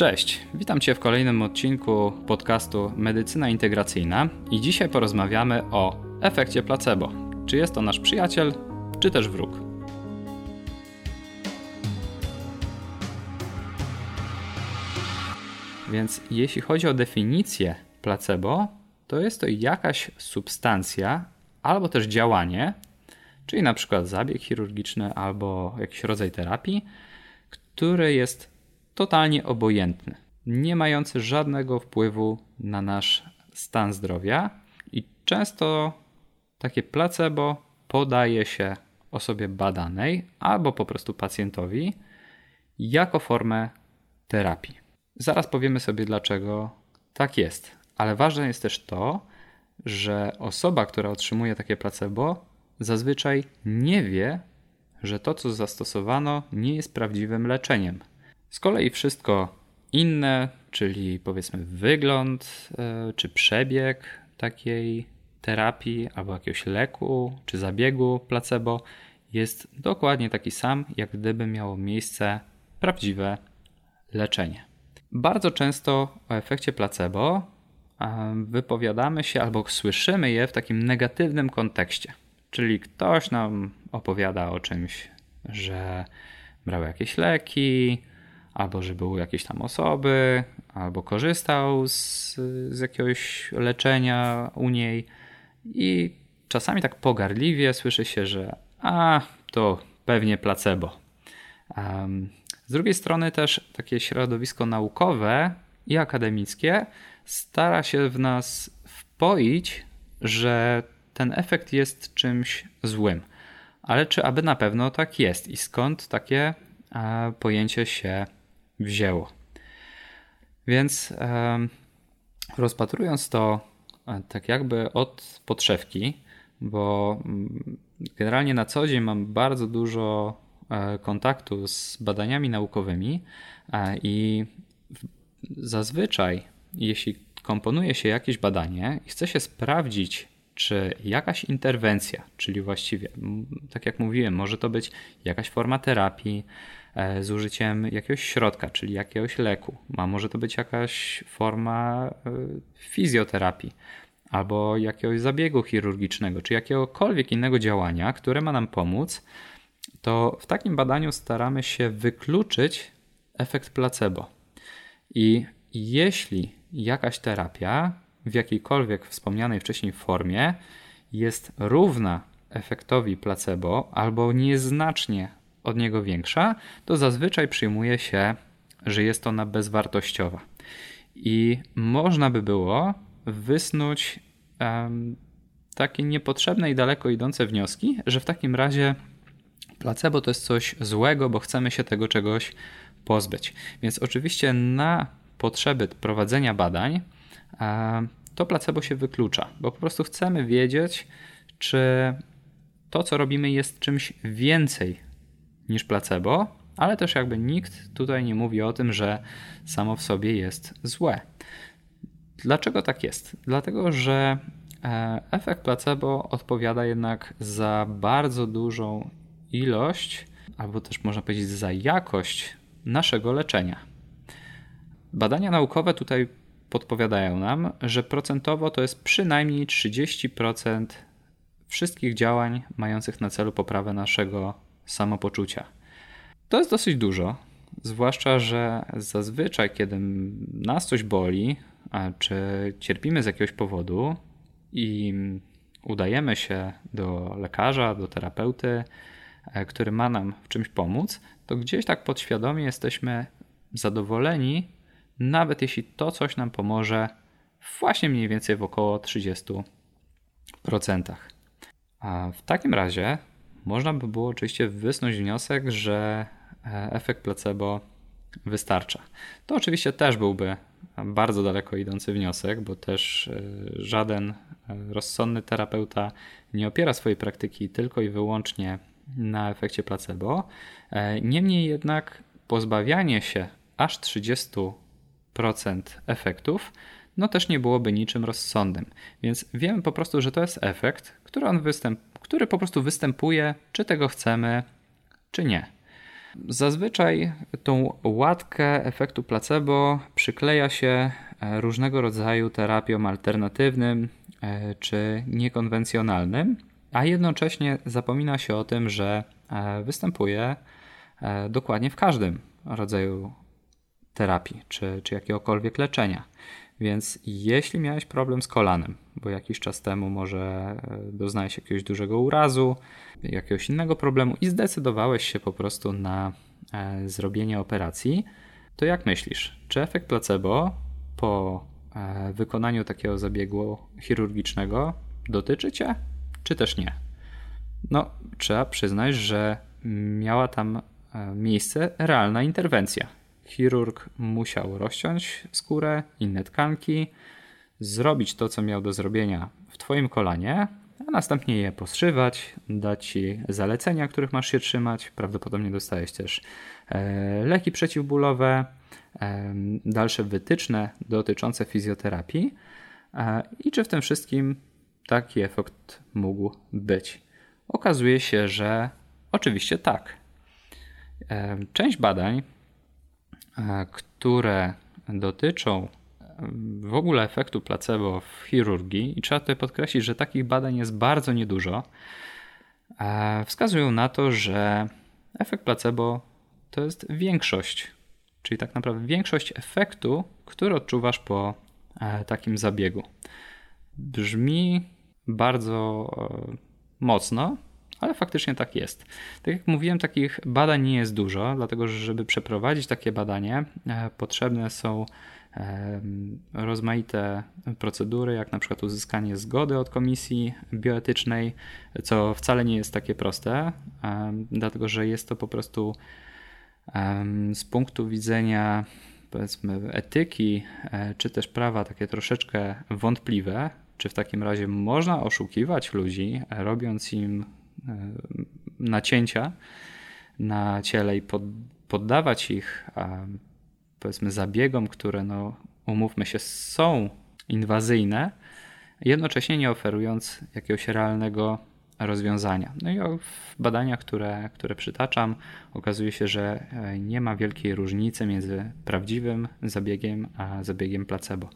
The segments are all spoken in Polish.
Cześć, witam Cię w kolejnym odcinku podcastu Medycyna Integracyjna i dzisiaj porozmawiamy o efekcie placebo. Czy jest to nasz przyjaciel, czy też wróg? Więc jeśli chodzi o definicję placebo, to jest to jakaś substancja albo też działanie, czyli na przykład zabieg chirurgiczny albo jakiś rodzaj terapii, który jest totalnie obojętny, nie mający żadnego wpływu na nasz stan zdrowia i często takie placebo podaje się osobie badanej albo po prostu pacjentowi jako formę terapii. Zaraz powiemy sobie dlaczego tak jest, ale ważne jest też to, że osoba, która otrzymuje takie placebo, zazwyczaj nie wie, że to, co zastosowano, nie jest prawdziwym leczeniem. Z kolei wszystko inne, czyli powiedzmy wygląd e, czy przebieg takiej terapii albo jakiegoś leku czy zabiegu placebo jest dokładnie taki sam, jak gdyby miało miejsce prawdziwe leczenie. Bardzo często o efekcie placebo wypowiadamy się albo słyszymy je w takim negatywnym kontekście. Czyli ktoś nam opowiada o czymś, że brał jakieś leki, albo że były jakieś tam osoby, albo korzystał z, z jakiegoś leczenia u niej i czasami tak pogardliwie słyszy się, że a, to pewnie placebo. Um, z drugiej strony też takie środowisko naukowe i akademickie stara się w nas wpoić, że ten efekt jest czymś złym. Ale czy aby na pewno tak jest i skąd takie e, pojęcie się wzięło? Więc rozpatrując to e, tak jakby od podszewki, bo mm, generalnie na co dzień mam bardzo dużo e, kontaktu z badaniami naukowymi e, i zazwyczaj, jeśli komponuje się jakieś badanie i chce się sprawdzić, czy jakaś interwencja, czyli właściwie, tak jak mówiłem, może to być jakaś forma terapii z użyciem jakiegoś środka, czyli jakiegoś leku, a może to być jakaś forma e, fizjoterapii albo jakiegoś zabiegu chirurgicznego, czy jakiegokolwiek innego działania, które ma nam pomóc, to w takim badaniu staramy się wykluczyć efekt placebo. I jeśli jakaś terapia w jakiejkolwiek wspomnianej wcześniej formie jest równa efektowi placebo albo nieznacznie od niego większa, to zazwyczaj przyjmuje się, że jest ona bezwartościowa. I można by było wysnuć um, takie niepotrzebne i daleko idące wnioski, że w takim razie placebo to jest coś złego, bo chcemy się tego czegoś pozbyć. Więc oczywiście na potrzeby prowadzenia badań to placebo się wyklucza, bo po prostu chcemy wiedzieć, czy to, co robimy, jest czymś więcej niż placebo, ale też jakby nikt tutaj nie mówi o tym, że samo w sobie jest złe. Dlaczego tak jest? Dlatego, że e, efekt placebo odpowiada jednak za bardzo dużą ilość, albo też można powiedzieć za jakość naszego leczenia. Badania naukowe tutaj podpowiadają nam, że procentowo to jest przynajmniej 30% wszystkich działań mających na celu poprawę naszego samopoczucia. To jest dosyć dużo, zwłaszcza, że zazwyczaj, kiedy nas coś boli, czy cierpimy z jakiegoś powodu i udajemy się do lekarza, do terapeuty, e, który ma nam w czymś pomóc, to gdzieś tak podświadomie jesteśmy zadowoleni nawet jeśli to coś nam pomoże właśnie mniej więcej w około 30%. A w takim razie można by było oczywiście wysnuć wniosek, że e, efekt placebo wystarcza. To oczywiście też byłby bardzo daleko idący wniosek, bo też e, żaden e, rozsądny terapeuta nie opiera swojej praktyki tylko i wyłącznie na efekcie placebo. Niemniej jednak pozbawianie się aż 30 efektów, no też nie byłoby niczym rozsądnym. Więc wiemy po prostu, że to jest efekt, który, on występ, który po prostu występuje, czy tego chcemy, czy nie. Zazwyczaj tą łatkę efektu placebo przykleja się e, różnego rodzaju terapiom alternatywnym e, czy niekonwencjonalnym, a jednocześnie zapomina się o tym, że e, występuje dokładnie w każdym rodzaju terapii czy, czy jakiegokolwiek leczenia. Więc jeśli miałeś problem z kolanem, bo jakiś czas temu może doznałeś jakiegoś dużego urazu, jakiegoś innego problemu i zdecydowałeś się po prostu na e, zrobienie operacji, to jak myślisz, czy efekt placebo po e, wykonaniu takiego zabiegu chirurgicznego dotyczy cię, czy też nie? No, trzeba przyznać, że miała tam e, miejsce realna interwencja. Chirurg musiał rozciąć skórę, inne tkanki, zrobić to, co miał do zrobienia w Twoim kolanie, a następnie je poszywać, dać Ci zalecenia, których masz się trzymać. Prawdopodobnie dostajesz też e, leki przeciwbólowe, e, dalsze wytyczne dotyczące fizjoterapii e, i czy w tym wszystkim taki efekt mógł być. Okazuje się, że oczywiście tak. Część badań, które dotyczą w ogóle efektu placebo w chirurgii, i trzeba tutaj podkreślić, że takich badań jest bardzo niedużo, wskazują na to, że efekt placebo to jest większość, czyli tak naprawdę większość efektu, który odczuwasz po e, takim zabiegu. Brzmi bardzo e, mocno, ale faktycznie tak jest. Tak jak mówiłem, takich badań nie jest dużo, dlatego że żeby przeprowadzić takie badanie, e, potrzebne są rozmaite procedury, jak na przykład uzyskanie zgody od komisji bioetycznej, co wcale nie jest takie proste, dlatego że jest to po prostu z punktu widzenia powiedzmy etyki e, czy też prawa takie troszeczkę wątpliwe, czy w takim razie można oszukiwać ludzi, robiąc im nacięcia na ciele i poddawać ich powiedzmy zabiegom, które no, umówmy się, są inwazyjne, jednocześnie nie oferując jakiegoś realnego rozwiązania. No i w badaniach, które, które przytaczam, okazuje się, że e, nie ma wielkiej różnicy między prawdziwym zabiegiem a zabiegiem placebo.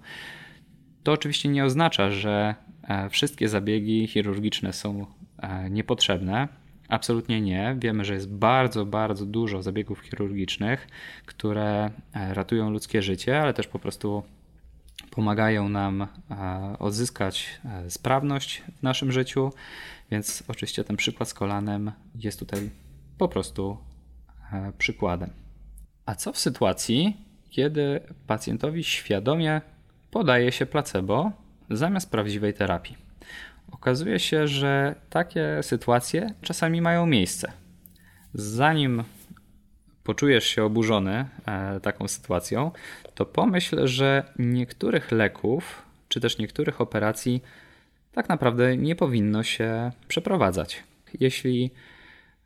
To oczywiście nie oznacza, że e, wszystkie zabiegi chirurgiczne są e, niepotrzebne. Absolutnie nie. Wiemy, że jest bardzo, bardzo dużo zabiegów chirurgicznych, które e, ratują ludzkie życie, ale też po prostu pomagają nam e, odzyskać e, sprawność w naszym życiu. Więc oczywiście ten przykład z kolanem jest tutaj po prostu przykładem. A co w sytuacji, kiedy pacjentowi świadomie podaje się placebo zamiast prawdziwej terapii? Okazuje się, że takie sytuacje czasami mają miejsce. Zanim poczujesz się oburzony e, taką sytuacją, to pomyśl, że niektórych leków czy też niektórych operacji tak naprawdę nie powinno się przeprowadzać. Jeśli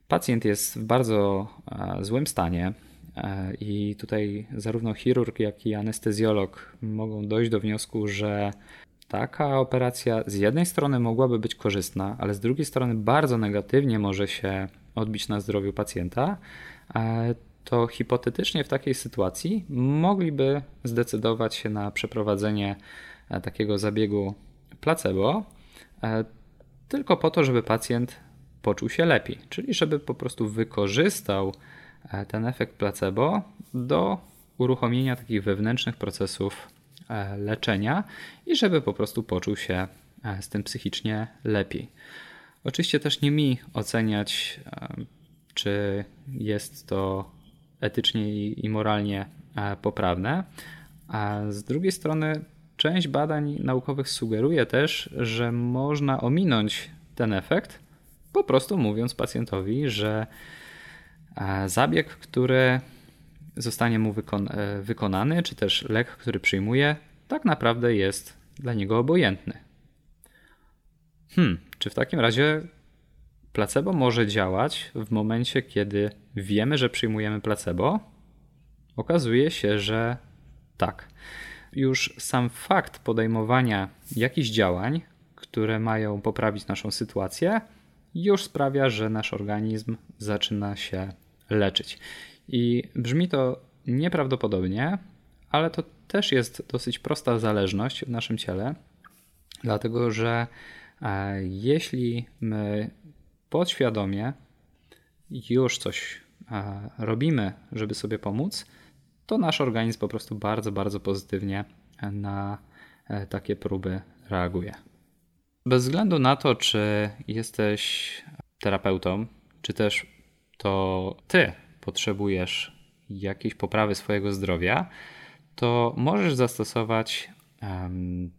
pacjent jest w bardzo e, złym stanie, e, i tutaj zarówno chirurg, jak i anestezjolog mogą dojść do wniosku, że taka operacja z jednej strony mogłaby być korzystna, ale z drugiej strony bardzo negatywnie może się odbić na zdrowiu pacjenta, e, to hipotetycznie w takiej sytuacji mogliby zdecydować się na przeprowadzenie e, takiego zabiegu placebo, e, tylko po to, żeby pacjent poczuł się lepiej, czyli żeby po prostu wykorzystał ten efekt placebo do uruchomienia takich wewnętrznych procesów leczenia i żeby po prostu poczuł się e, z tym psychicznie lepiej. Oczywiście też nie mi oceniać, e, czy jest to etycznie i moralnie poprawne, a z drugiej strony część badań naukowych sugeruje też, że można ominąć ten efekt, po prostu mówiąc pacjentowi, że zabieg, który zostanie mu wykon e, wykonany, czy też lek, który przyjmuje, tak naprawdę jest dla niego obojętny. Hmm, czy w takim razie placebo może działać w momencie, kiedy wiemy, że przyjmujemy placebo? Okazuje się, że tak. Już sam fakt podejmowania jakichś działań, które mają poprawić naszą sytuację, już sprawia, że nasz organizm zaczyna się leczyć. I brzmi to nieprawdopodobnie, ale to też jest dosyć prosta zależność w naszym ciele, dlatego że e, jeśli my podświadomie już coś e, robimy, żeby sobie pomóc, to nasz organizm po prostu bardzo, bardzo pozytywnie na e, takie próby reaguje. Bez względu na to, czy jesteś terapeutą, czy też to ty potrzebujesz jakiejś poprawy swojego zdrowia, to możesz zastosować um,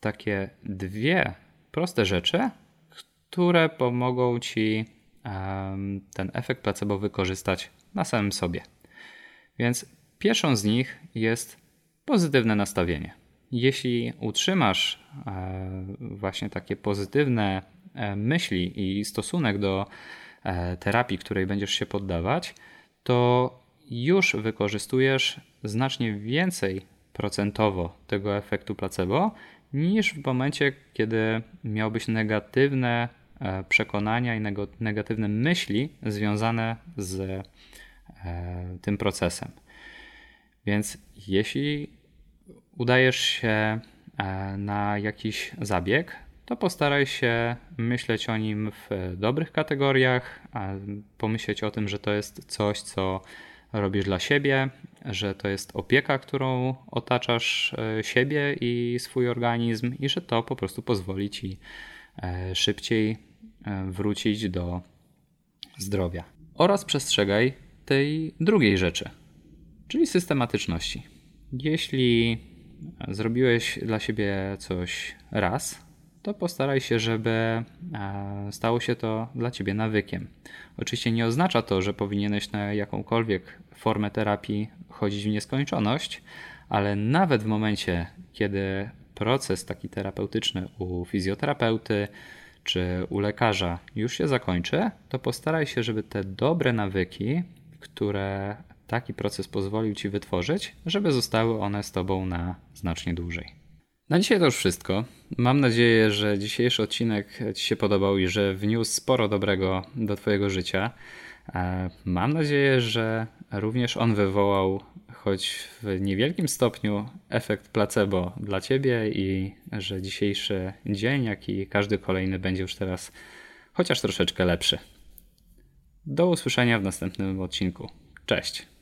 takie dwie proste rzeczy, które pomogą ci um, ten efekt placebo wykorzystać na samym sobie. Więc pierwszą z nich jest pozytywne nastawienie. Jeśli utrzymasz e, właśnie takie pozytywne e, myśli i stosunek do terapii, której będziesz się poddawać, to już wykorzystujesz znacznie więcej procentowo tego efektu placebo niż w momencie, kiedy miałbyś negatywne przekonania i negatywne myśli związane z tym procesem. Więc jeśli udajesz się e, na jakiś zabieg, to postaraj się myśleć o nim w dobrych kategoriach, pomyśleć o tym, że to jest coś, co robisz dla siebie, że to jest opieka, którą otaczasz e, siebie i swój organizm, i że to po prostu pozwoli ci e, szybciej wrócić do zdrowia. Oraz przestrzegaj tej drugiej rzeczy, czyli systematyczności. Jeśli zrobiłeś dla siebie coś raz, to postaraj się, żeby e, stało się to dla ciebie nawykiem. Oczywiście nie oznacza to, że powinieneś na jakąkolwiek formę terapii chodzić w nieskończoność, ale nawet w momencie, kiedy proces taki terapeutyczny u fizjoterapeuty czy u lekarza już się zakończy, to postaraj się, żeby te dobre nawyki, które taki proces pozwolił Ci wytworzyć, żeby zostały one z Tobą na znacznie dłużej. Na dzisiaj to już wszystko. Mam nadzieję, że dzisiejszy odcinek Ci się podobał i że wniósł sporo dobrego do Twojego życia. E, mam nadzieję, że również on wywołał, choć w niewielkim stopniu, efekt placebo dla Ciebie i że dzisiejszy dzień, jak i każdy kolejny będzie już teraz chociaż troszeczkę lepszy. Do usłyszenia w następnym odcinku. Cześć.